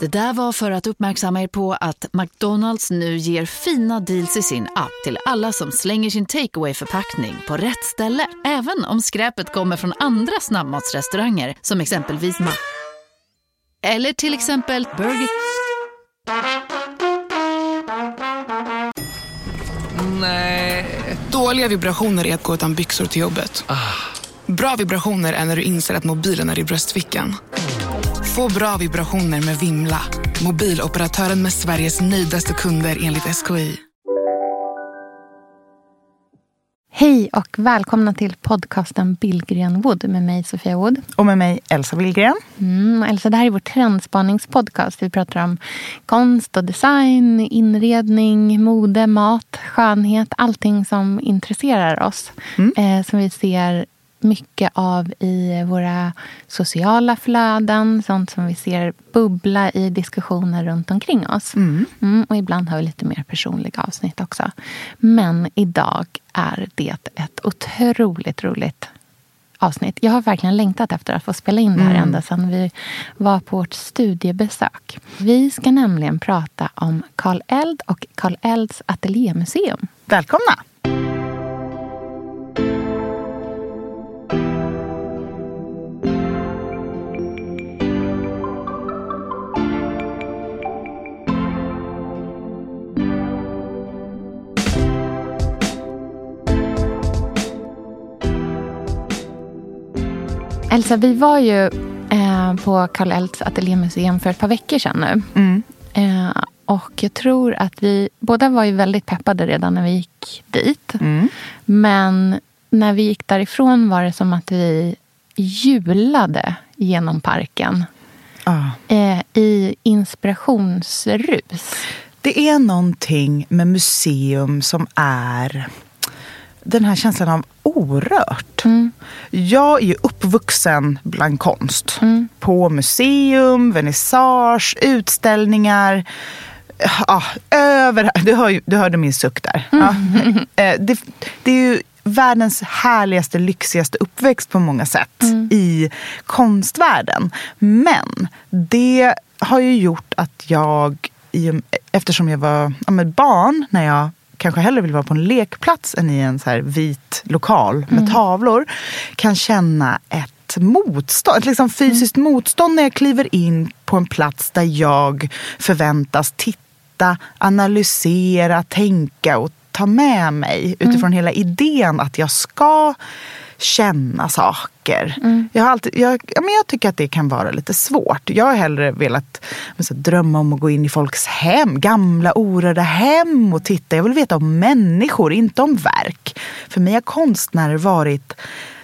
Det där var för att uppmärksamma er på att McDonalds nu ger fina deals i sin app till alla som slänger sin takeaway förpackning på rätt ställe. Även om skräpet kommer från andra snabbmatsrestauranger som exempelvis Ma... Eller till exempel Burger... Nej. Dåliga vibrationer är att gå utan byxor till jobbet. Bra vibrationer är när du inser att mobilen är i bröstfickan. Få bra vibrationer med Vimla. Mobiloperatören med Sveriges nöjdaste kunder enligt SKI. Hej och välkomna till podcasten Billgren Wood med mig Sofia Wood. Och med mig Elsa Billgren. Mm, Elsa, det här är vår trendspaningspodcast. Vi pratar om konst och design, inredning, mode, mat, skönhet. Allting som intresserar oss. Mm. Eh, som vi ser mycket av i våra sociala flöden. Sånt som vi ser bubbla i diskussioner runt omkring oss. Mm. Mm, och ibland har vi lite mer personliga avsnitt också. Men idag är det ett otroligt roligt avsnitt. Jag har verkligen längtat efter att få spela in det här Mm. ända sedan vi var på vårt studiebesök. Vi ska nämligen prata om Karl Eld och Karl Elds ateljémuseum. Välkomna! Elsa, vi var ju eh, på Karl Elds ateljémuseum för ett par veckor sedan nu. Mm. Eh, och jag tror att vi båda var ju väldigt peppade redan när vi gick dit. Mm. Men när vi gick därifrån var det som att vi julade genom parken. Ah. Eh, I inspirationsrus. Det är någonting med museum som är den här känslan av orört. Mm. Jag är ju uppvuxen bland konst. Mm. På museum, vernissage, utställningar. Ja, över, du, hör, du hörde min suck där. Ja. Eh, Det, det är ju världens härligaste, lyxigaste uppväxt på många sätt i konstvärlden. Men det har ju gjort att jag, eftersom jag var ja, barn när jag kanske hellre vill vara på en lekplats än i en så här vit lokal med tavlor, kan känna ett motstånd, ett liksom fysiskt motstånd när jag kliver in på en plats där jag förväntas titta, analysera, tänka och ta med mig utifrån hela idén att jag ska känna saker. Jag, har alltid, jag, ja, men jag tycker att det kan vara lite svårt. Jag har hellre velat så, drömma om att gå in i folks hem, gamla orörda hem och titta. Jag vill veta om människor, inte om verk. För mig har konstnärer varit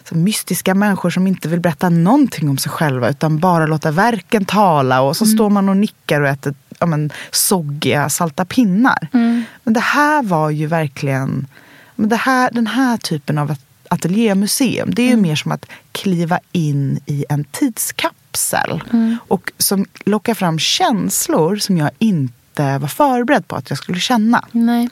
så mystiska människor som inte vill berätta någonting om sig själva utan bara låta verken tala och så står man och nickar och äter ja, men, soggiga salta pinnar. Men det här var ju verkligen men det här, den här typen av ateljémuseum det är ju mer som att kliva in i en tidskapsel och som lockar fram känslor som jag inte var förberedd på att jag skulle känna. Nej.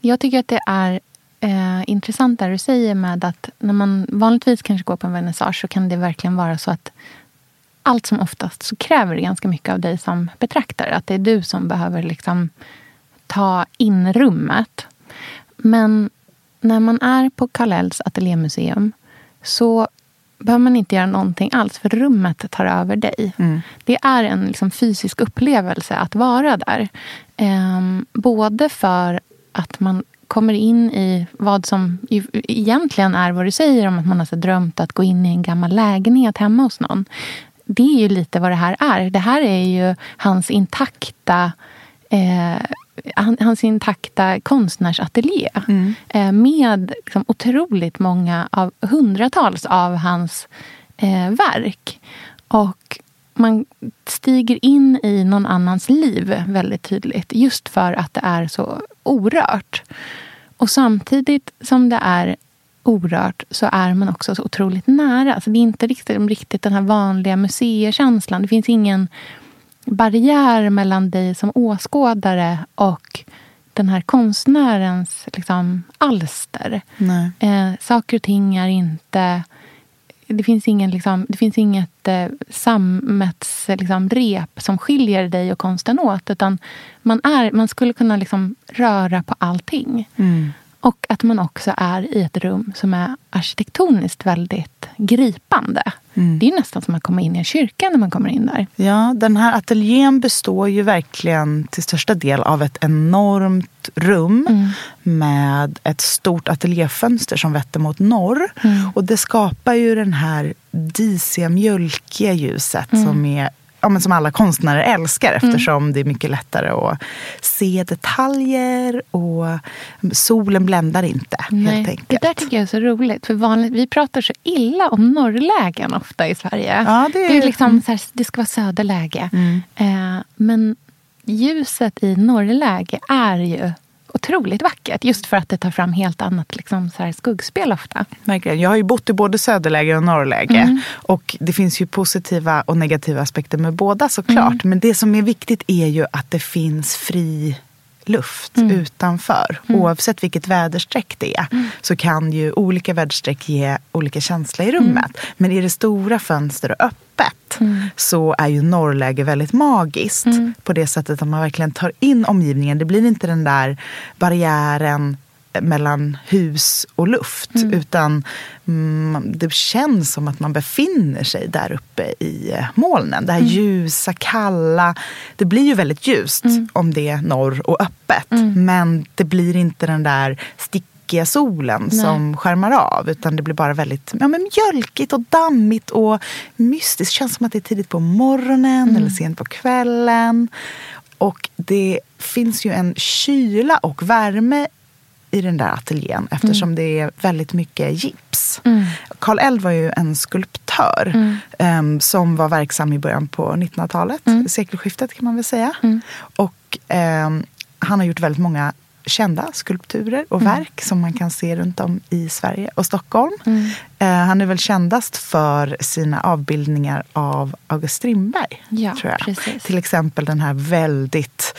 Jag tycker att det är eh, intressant där du säger med att när man vanligtvis kanske går på en vernissage så kan det verkligen vara så att allt som oftast så kräver det ganska mycket av dig som betraktare. Att det är du som behöver liksom ta in rummet. Men när man är på Karl-Ells ateljémuseum så behöver man inte göra någonting alls för rummet tar över dig. Det är en liksom fysisk upplevelse att vara där. Ehm, både för att man kommer in i vad som egentligen är vad du säger om att man har så drömt att gå in i en gammal lägenhet hemma hos någon. Det är ju lite vad det här är. Det här är ju hans intakta eh, hans intakta konstnärsateljé. Eh, med liksom, otroligt många, av, hundratals av hans eh, verk. Och man stiger in i någon annans liv väldigt tydligt. Just för att det är så orört. Och samtidigt som det är orört så är man också så otroligt nära. Alltså det är inte riktigt, riktigt den här vanliga museikänslan. Det finns ingen barriär mellan dig som åskådare och den här konstnärens liksom, alster. Eh, saker och ting är inte det finns, ingen, liksom, det finns inget eh, sammetsrep liksom, som skiljer dig och konsten åt. Utan man, är, man skulle kunna liksom röra på allting. Mm. Och att man också är i ett rum som är arkitektoniskt väldigt gripande. Mm. Det är nästan som att komma in i en kyrka när man kommer in där. Ja, den här ateljén består ju verkligen till största del av ett enormt rum mm. med ett stort ateljéfönster som vetter mot norr. Mm. Och det skapar ju den här disiga, mjölkiga ljuset mm. som är ja, som alla konstnärer älskar mm. eftersom mm. det är mycket lättare att se detaljer och solen bländar inte. Nej, helt enkelt. Det där tycker jag är så roligt. För vanligt, vi pratar så illa om norrlägen ofta i Sverige. Ja, det, är... det, är liksom så här, det ska vara söderläge. Mm. Eh, men ljuset i norrläge är ju otroligt vackert. Just för att det tar fram helt annat liksom, så här, skuggspel ofta. Verkligen. Jag har ju bott i både söderläge och norrläge. Mm. Och det finns ju positiva och negativa aspekter med båda såklart. Mm. Men det som är viktigt är ju att det finns fri luft mm. utanför. Mm. Oavsett vilket väderstreck det är mm. så kan ju olika väderstreck ge olika känsla i rummet. Mm. Men i det stora fönster och öppet mm. så är ju norrläge väldigt magiskt. Mm. På det sättet att man verkligen tar in omgivningen. Det blir inte den där barriären mellan hus och luft. Mm. Utan mm, det känns som att man befinner sig där uppe i eh, molnen. Det här mm. ljusa, kalla. Det blir ju väldigt ljust mm. om det är norr och öppet. Mm. Men det blir inte den där stickiga solen Nej. som skärmar av. Utan det blir bara väldigt ja, men mjölkigt och dammigt och mystiskt. Det känns som att det är tidigt på morgonen mm. eller sent på kvällen. Och det finns ju en kyla och värme i den där ateljén eftersom mm. det är väldigt mycket gips. Mm. Karl Eld var ju en skulptör mm. um, som var verksam i början på 1900-talet, mm. sekelskiftet kan man väl säga. Mm. Och um, han har gjort väldigt många kända skulpturer och mm. verk som man kan se runt om i Sverige och Stockholm. Mm. Eh, han är väl kändast för sina avbildningar av August Strindberg. Ja, tror jag. Precis. Till exempel den här väldigt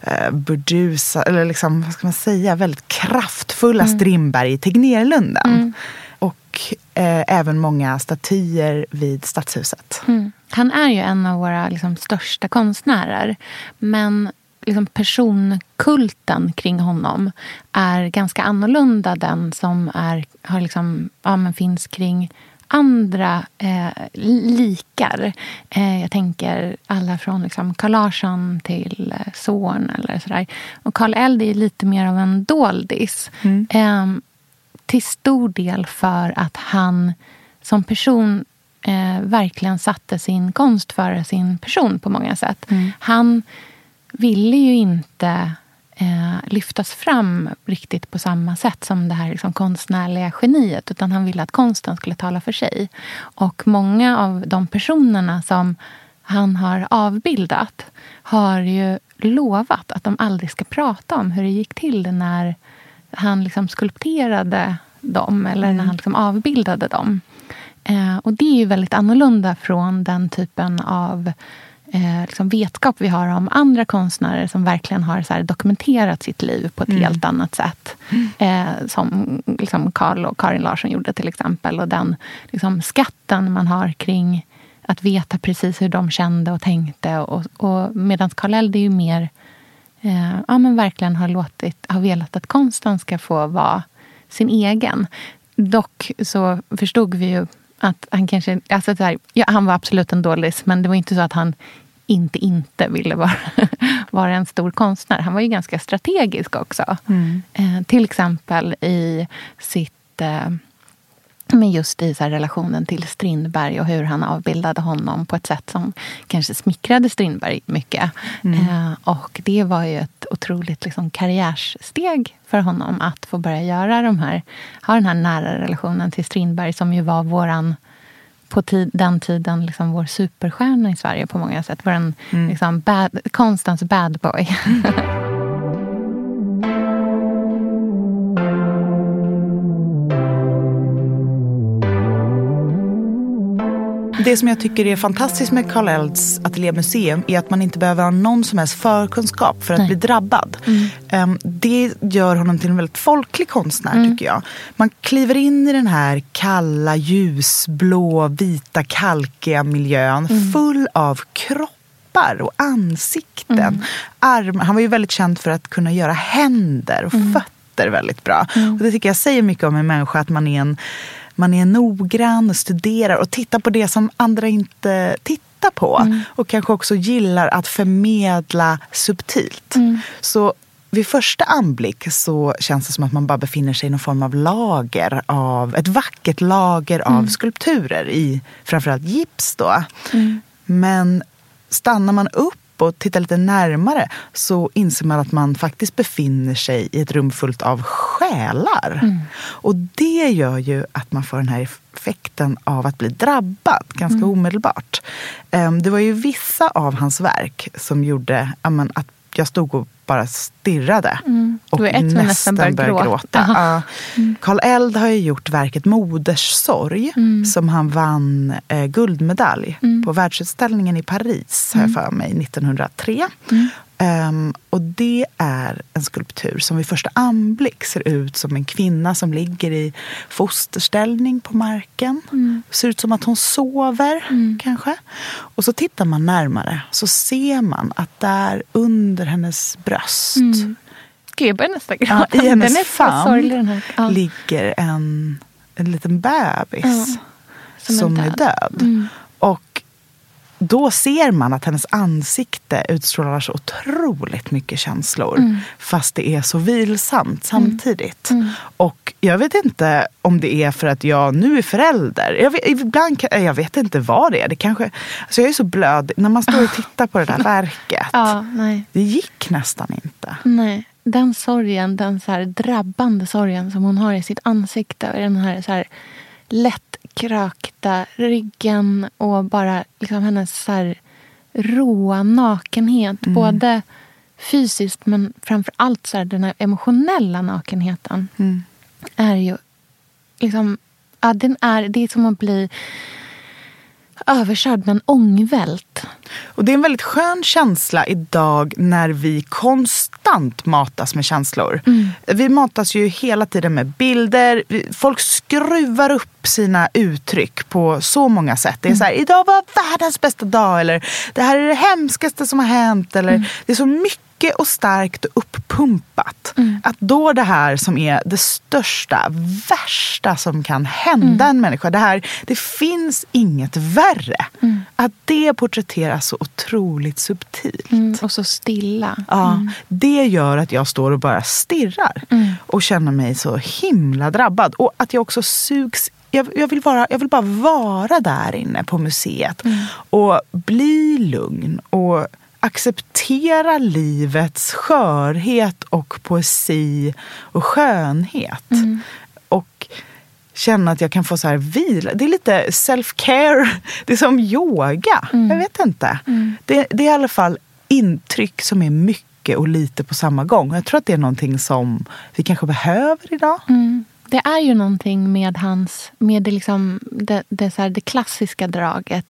eh, burdusa, eller liksom, vad ska man säga, väldigt kraftfulla mm. Strindberg i Tegnérlunden. Mm. Och eh, även många statyer vid Stadshuset. Mm. Han är ju en av våra liksom, största konstnärer. Men liksom personkulten kring honom är ganska annorlunda den som är, har liksom, ja, men finns kring andra eh, likar. Eh, jag tänker alla från liksom Carl Larsson till eh, Zorn eller sådär. Och Karl Eld är lite mer av en doldis. Mm. Eh, till stor del för att han som person eh, verkligen satte sin konst före sin person på många sätt. Mm. Han ville ju inte eh, lyftas fram riktigt på samma sätt som det här liksom, konstnärliga geniet. Utan han ville att konsten skulle tala för sig. Och många av de personerna som han har avbildat har ju lovat att de aldrig ska prata om hur det gick till när han liksom skulpterade dem eller när mm. han liksom avbildade dem. Eh, och det är ju väldigt annorlunda från den typen av eh, liksom vetskap vi har om andra konstnärer som verkligen har så dokumenterat sitt liv på ett mm. helt annat sätt. Eh, som liksom Carl och Karin Larsson gjorde till exempel. Och den liksom, skatten man har kring att veta precis hur de kände och tänkte. Och, och Medan Karl Eld är ju mer eh, ja, men verkligen har, låtit, har velat att konsten ska få vara sin egen. Dock så förstod vi ju att han kanske... Alltså så här, ja, han var absolut en dålis, men det var inte så att han inte inte ville vara, vara en stor konstnär. Han var ju ganska strategisk också. Mm. Eh, till exempel i sitt... Eh, men just i så relationen till Strindberg och hur han avbildade honom på ett sätt som kanske smickrade Strindberg mycket. Mm. Eh, och det var ju ett otroligt liksom, karriärsteg för honom att få börja göra de här, ha den här nära relationen till Strindberg som ju var våran på tid, den tiden liksom vår superstjärna i Sverige på många sätt. En mm. liksom bad, konstens bad boy. det som jag tycker är fantastiskt med Karl Elds ateljémuseum är att man inte behöver ha någon som helst förkunskap för att Nej. bli drabbad. Mm. Det gör honom till en väldigt folklig konstnär Mm. tycker jag. Man kliver in i den här kalla, ljusblå, vita, kalkiga miljön Mm. full av kroppar och ansikten. Mm. Armar. Han var ju väldigt känd för att kunna göra händer och Mm. fötter väldigt bra. Och det tycker jag säger mycket om en människa, att man är en man är noggrann och studerar och tittar på det som andra inte tittar på. Och kanske också gillar att förmedla subtilt. Så vid första anblick så känns det som att man bara befinner sig i någon form av lager av, ett vackert lager av skulpturer i framförallt gips då. Men stannar man upp och tittar lite närmare så inser man att man faktiskt befinner sig i ett rum fullt av själar. Och det gör ju att man får den här effekten av att bli drabbad ganska omedelbart. Ehm, Det var ju vissa av hans verk som gjorde att jag stod och bara stirrade. Och var ett som nästan började gråta. gråta. Ja. Karl Eld har ju gjort verket Moders sorg som han vann eh, guldmedalj på världsutställningen i Paris, har jag för mig, 1903. Ehm, och det är en skulptur som vid första anblick ser ut som en kvinna som ligger i fosterställning på marken. Ser ut som att hon sover, kanske. Och så tittar man närmare så ser man att där under hennes bröst Gud, jag börjar nästan Ja, gråta. I hennes den är så sorglig den här. famn Ja. ligger en, en liten bebis som är som, är död. död. Mm. Och då ser man att hennes ansikte utstrålar så otroligt mycket känslor. Mm. Fast det är så vilsamt samtidigt. Och jag vet inte om det är för att jag nu är förälder. Jag vet, ibland, kan- jag vet inte vad det är. Det kanske, alltså jag är så blöd. När man står och tittar på det där verket. Ja. Det gick nästan inte. Nej, den sorgen, den så drabbande sorgen som hon har i sitt ansikte. Och den här, så här lättkrökta ryggen och bara liksom hennes så här råa nakenhet. Både fysiskt men framför allt så här, den här emotionella nakenheten. Mm. Är ju liksom, ja, den är, det är som att bli överkörd med en ångvält. Och det är en väldigt skön känsla idag när vi konstant matas med känslor. Vi matas ju hela tiden med bilder. Folk skruvar upp sina uttryck på så många sätt. Det är så här, idag var världens bästa dag. Eller det här är det hemskaste som har hänt. Eller det är så mycket och starkt och uppumpat. Att då det här som är det största, värsta som kan hända en människa. Det här, det finns inget värre. Att det porträtteras så otroligt subtilt. Mm, och så stilla. Ja, Det gör att jag står och bara stirrar och känner mig så himla drabbad. Och att jag också sugs jag, jag, vill vara, jag vill bara vara där inne på museet och bli lugn och acceptera livets skörhet och poesi och skönhet. Och känna att jag kan få så här vila. Det är lite self-care. Det är som yoga. Jag vet inte. Det, det är i alla fall intryck som är mycket och lite på samma gång. Jag tror att det är någonting som vi kanske behöver idag. Mm. Det är ju någonting med hans, med det, liksom, det, det, så här, det klassiska draget.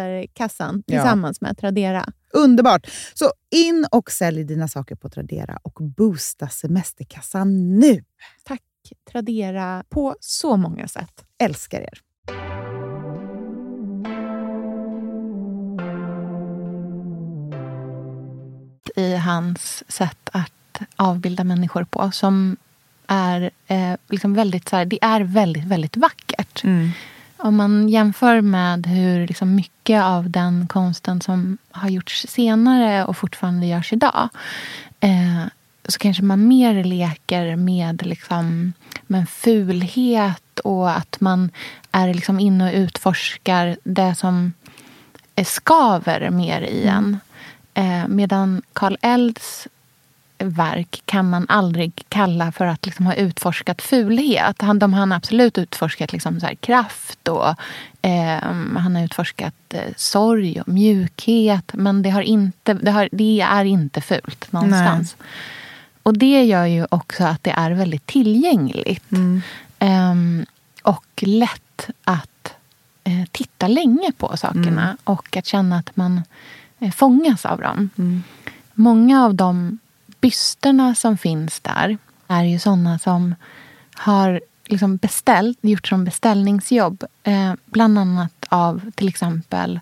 semesterkassan Ja. tillsammans med Tradera. Underbart! Så in och sälj dina saker på Tradera och boosta semesterkassan nu. Tack Tradera på så många sätt. Älskar er! i hans sätt att avbilda människor på som är eh, liksom väldigt, så här, det är väldigt, väldigt vackert. Om man jämför med hur liksom mycket av den konsten som har gjorts senare och fortfarande görs idag eh, så kanske man mer leker med, liksom, med fulhet och att man är liksom inne och utforskar det som skaver mer i en. Eh, medan Karl Elds verk kan man aldrig kalla för att liksom ha utforskat fulhet. Han, de har han absolut utforskat liksom så kraft och eh, han har utforskat eh, sorg och mjukhet. Men det, har inte, det, har, det är inte fult någonstans. Och det gör ju också att det är väldigt tillgängligt. Ehm, och lätt att eh, titta länge på sakerna och att känna att man eh, fångas av dem. Många av de bysterna som finns där är ju såna som har liksom beställt, gjort som beställningsjobb. Eh, bland annat av till exempel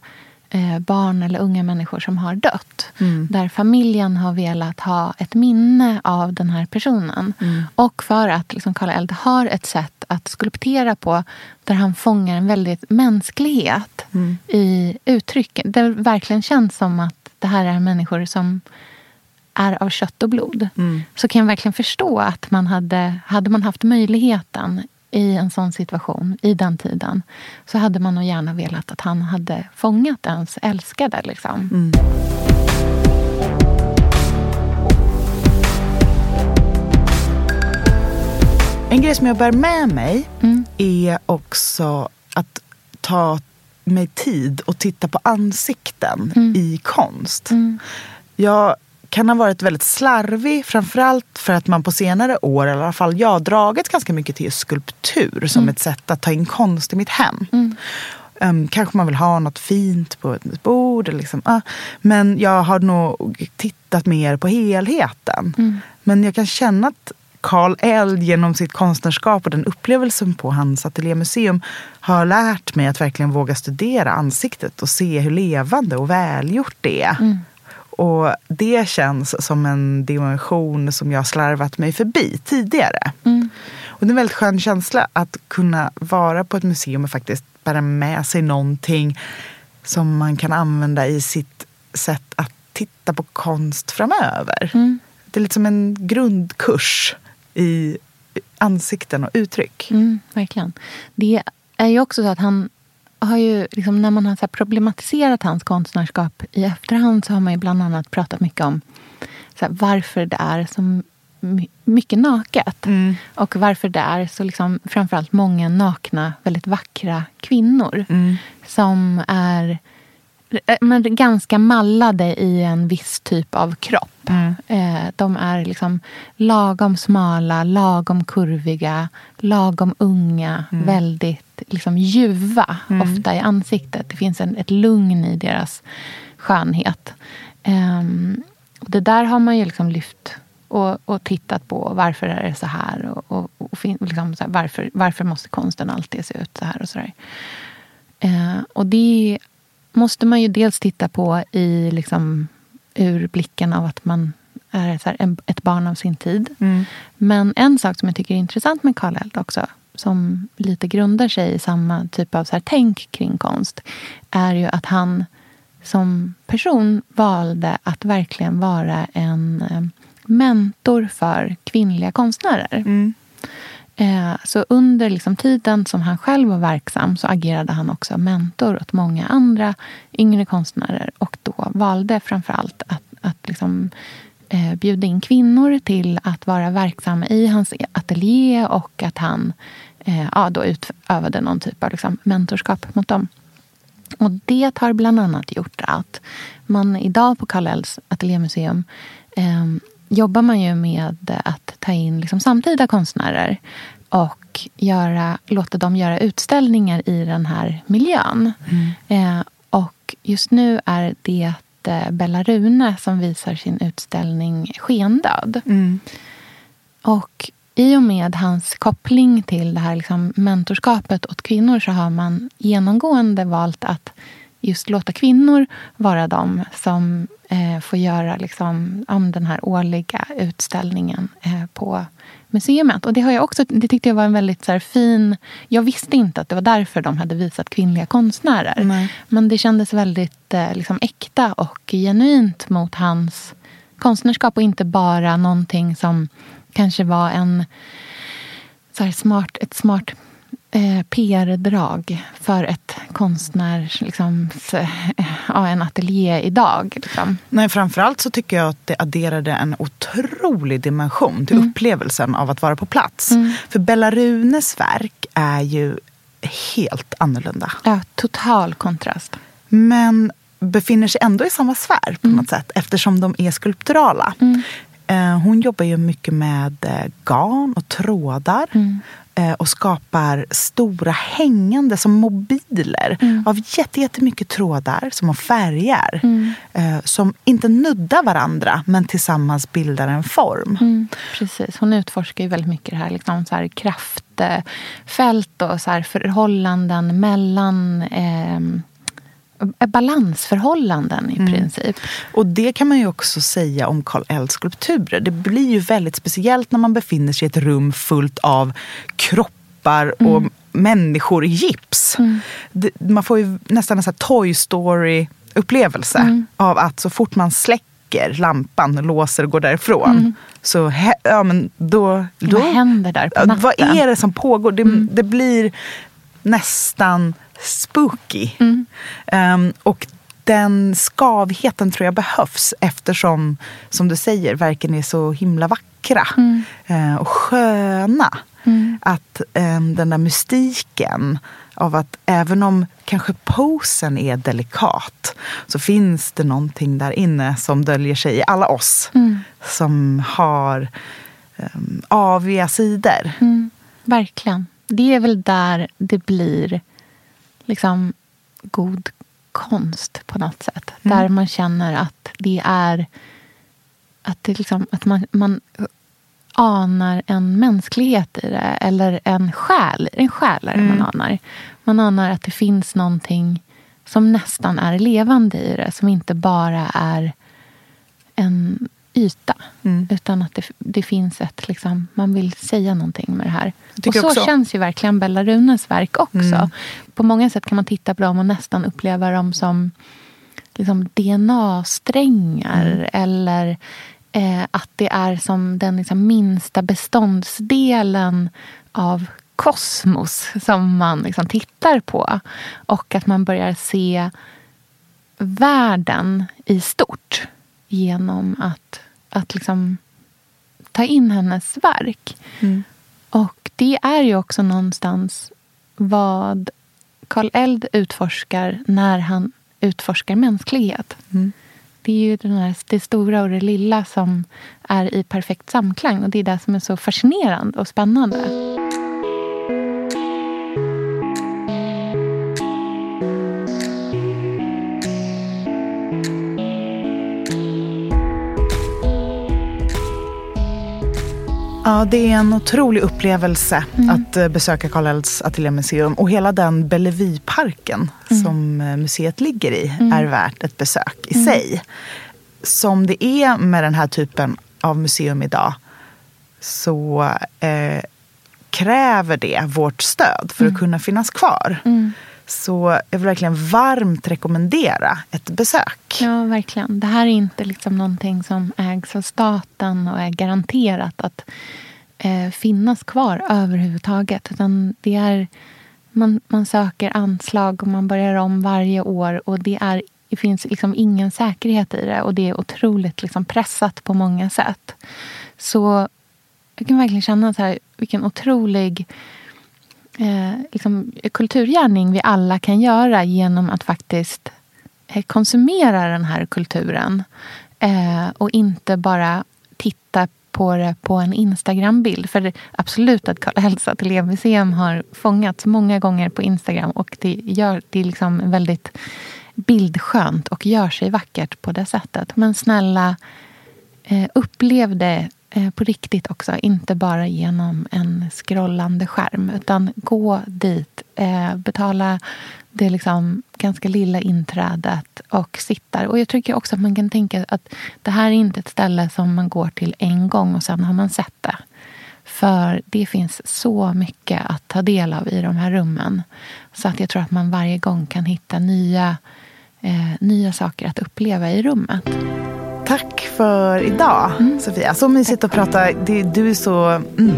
eh, barn eller unga människor som har dött. Där familjen har velat ha ett minne av den här personen. Och för att liksom Karl Eld har ett sätt att skulptera på där han fångar en väldigt mänsklighet i uttrycken. Det verkligen känns som att det här är människor som är av kött och blod. Så kan jag verkligen förstå att man hade, hade man haft möjligheten i en sån situation, i den tiden, så hade man nog gärna velat att han hade fångat ens älskade. Liksom. En grej som jag bär med mig Mm. är också att ta mig tid och titta på ansikten i konst. Jag kan ha varit väldigt slarvig, framförallt för att man på senare år, i alla fall jag, dragit ganska mycket till skulptur som ett sätt att ta in konst i mitt hem. Um, kanske man vill ha något fint på ett bord. Eller liksom, ah. Men jag har nog tittat mer på helheten. Men jag kan känna att Karl Eld genom sitt konstnärskap och den upplevelsen på hans ateljémuseum har lärt mig att verkligen våga studera ansiktet och se hur levande och välgjort det är. Och det känns som en dimension som jag slarvat mig förbi tidigare. Och det är en väldigt skön känsla att kunna vara på ett museum och faktiskt bära med sig någonting som man kan använda i sitt sätt att titta på konst framöver. Det är lite som en grundkurs i ansikten och uttryck. Mm, verkligen. Det är ju också så att han har ju, liksom, när man har så problematiserat hans konstnärskap i efterhand så har man ju bland annat pratat mycket om här, varför det är så my- mycket naket. Och varför det är så liksom, framförallt många nakna, väldigt vackra kvinnor som är men ganska mallade i en viss typ av kropp. Eh, de är liksom lagom smala, lagom kurviga, lagom unga, väldigt liksom ljuva ofta i ansiktet. Det finns en, ett lugn i deras skönhet. Och det där har man ju liksom lyft och, och tittat på. Varför är det så här? Och, och, och liksom så här, varför, varför måste konsten alltid se ut så här? och så? Eh, och det måste man ju dels titta på i liksom, ur blicken av att man är så här, ett barn av sin tid. Men en sak som jag tycker är intressant med Karl Eld också som lite grundar sig i samma typ av så här, tänk kring konst är ju att han som person valde att verkligen vara en eh, mentor för kvinnliga konstnärer. Eh, så under liksom tiden som han själv var verksam så agerade han också mentor åt många andra yngre konstnärer och då valde framförallt att, att liksom, eh, bjuda in kvinnor till att vara verksamma i hans ateljé och att han eh, ja, då utövade någon typ av liksom, mentorskap mot dem. Och det har bland annat gjort att man idag på Kallels ateljémuseum eh, jobbar man ju med att ta in liksom samtida konstnärer och göra, låta dem göra utställningar i den här miljön. Mm. Eh, och just nu är det eh, Bella Rune som visar sin utställning Skendöd. Mm. Och i och med hans koppling till det här liksom mentorskapet åt kvinnor så har man genomgående valt att just låta kvinnor vara de som eh, får göra liksom, om den här årliga utställningen eh, på museet. Och det, har jag också, det tyckte jag var en väldigt så här, fin... Jag visste inte att det var därför de hade visat kvinnliga konstnärer. Nej. Men det kändes väldigt eh, liksom, äkta och genuint mot hans konstnärskap och inte bara någonting som kanske var en så smart, ett smart eh, PR-drag för ett konstnärs, liksom, ja, en ateljé idag. Liksom. Nej, framförallt så tycker jag att det adderade en otrolig dimension till mm. upplevelsen av att vara på plats. Mm. För Bella Runes verk är ju helt annorlunda. Ja, total kontrast. Men befinner sig ändå i samma sfär på mm. något sätt eftersom de är skulpturala. Mm. Eh, hon jobbar ju mycket med eh, garn och trådar. Mm. Eh, och skapar stora hängande som mobiler mm. av jättemycket trådar som har färger. Mm. Som inte nuddar varandra men tillsammans bildar en form. Mm. Precis, hon utforskar ju väldigt mycket det här, liksom så här kraftfält och så här förhållanden mellan eh, balansförhållanden i mm. princip. Och det kan man ju också säga om Karl Ells skulpturer. Det blir ju väldigt speciellt när man befinner sig i ett rum fullt av kroppar och mm. människor i gips. Mm. Det, man får ju nästan en sån Toy Story upplevelse mm. av att så fort man släcker lampan, låser och går därifrån. Mm. Så ja, men då, då... Vad händer där på natten? Vad är det som pågår? Det, mm. det blir nästan spooky. Mm. Um, och den skavheten tror jag behövs eftersom, som du säger, verken är så himla vackra mm. uh, och sköna. Mm. Att um, den där mystiken av att även om kanske posen är delikat så finns det någonting där inne som döljer sig i alla oss mm. som har um, aviga sidor. Mm. Verkligen. Det är väl där det blir liksom god konst på något sätt. Mm. Där man känner att det är att, det liksom, att man, man anar en mänsklighet i det. Eller en själ. En själ är det mm. man anar. Man anar att det finns någonting som nästan är levande i det. Som inte bara är en yta. Mm. Utan att det, det, finns ett, liksom, man vill säga någonting med det här. Och så också. känns ju verkligen Bella Runes verk också. Mm. På många sätt kan man titta på dem och nästan uppleva dem som liksom DNA-strängar. Mm. Eller eh, att det är som den liksom minsta beståndsdelen av kosmos som man liksom tittar på. Och att man börjar se världen i stort genom att att liksom ta in hennes verk. Mm. Och det är ju också någonstans vad Karl Eld utforskar när han utforskar mänsklighet. Mm. Det är ju den här, det stora och det lilla som är i perfekt samklang. Och det är det som är så fascinerande och spännande. Ja, det är en otrolig upplevelse mm. att eh, besöka Karl Elds ateljémuseum. Och hela den Bellevueparken mm. som eh, museet ligger i mm. är värt ett besök i mm. sig. Som det är med den här typen av museum idag så eh, kräver det vårt stöd för att mm. kunna finnas kvar. Mm. Så jag vill verkligen varmt rekommendera ett besök. Ja, verkligen. Det här är inte liksom någonting som ägs av staten och är garanterat att eh, finnas kvar överhuvudtaget. Utan det är, man, man söker anslag och man börjar om varje år. Och det, är, det finns liksom ingen säkerhet i det. Och det är otroligt liksom pressat på många sätt. Så jag kan verkligen känna så här, vilken otrolig eh, liksom, kulturgärning vi alla kan göra genom att faktiskt eh, konsumera den här kulturen. Eh, och inte bara titta på det på en Instagram-bild. För det, absolut att Karl Hälsa Ateljémuseum har fångats många gånger på Instagram och det, gör, det är liksom väldigt bildskönt och gör sig vackert på det sättet. Men snälla, eh, upplev det Eh, på riktigt också. Inte bara genom en scrollande skärm. Utan gå dit, eh, betala det liksom ganska lilla inträdet och sitta. Och jag tycker också att man kan tänka att det här är inte ett ställe som man går till en gång och sen har man sett det. För det finns så mycket att ta del av i de här rummen. Så att jag tror att man varje gång kan hitta nya, eh, nya saker att uppleva i rummet. Tack för idag, mm. Sofia. Så mysigt att prata. Du är så mm,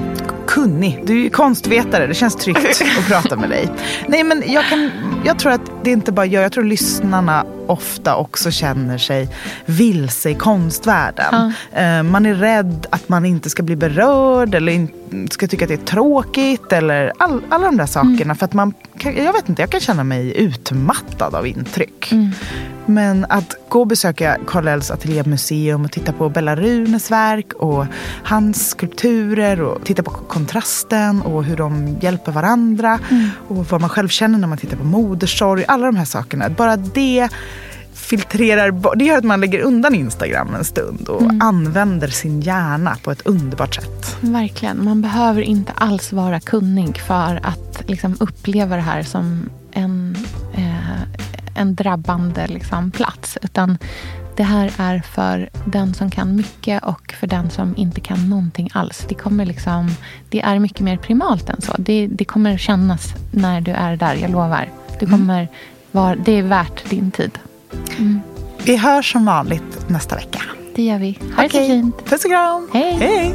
kunnig. Du är konstvetare. Det känns tryggt att prata med dig. Nej, men jag, kan, jag tror att det inte bara jag. Jag tror lyssnarna ofta också känner sig vilse i konstvärlden. Ja. Man är rädd att man inte ska bli berörd eller ska tycka att det är tråkigt. Eller all, alla de där sakerna. Mm. För att man, jag vet inte, jag kan känna mig utmattad av intryck. Mm. Men att gå och besöka Karl Els ateljémuseum och titta på Bella Runes verk och hans skulpturer och titta på kontrasten och hur de hjälper varandra mm. och vad man själv känner när man tittar på modersorg. Alla de här sakerna. Bara det filtrerar Det gör att man lägger undan Instagram en stund och mm. använder sin hjärna på ett underbart sätt. Verkligen. Man behöver inte alls vara kunnig för att liksom uppleva det här som en, eh, en drabbande liksom, plats. Utan det här är för den som kan mycket och för den som inte kan någonting alls. Det, kommer liksom, det är mycket mer primalt än så. Det, det kommer kännas när du är där, jag lovar. Du mm. kommer mm. var, det är värt din tid. Mm. Vi hörs som vanligt nästa vecka. Det gör vi. Ha okay. det så fint. Puss och kram. Hej. Hej.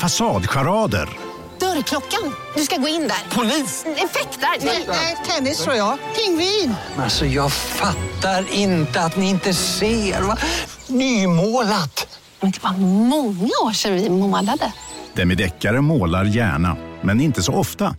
Fasadcharader. Dörrklockan. Du ska gå in där. Polis? Effektar? Nej, tennis tror jag. Pingvin. Alltså, jag fattar inte att ni inte ser. Va? Nymålat. Men det var många år sedan vi målade. Demideckare målar gärna, men inte så ofta.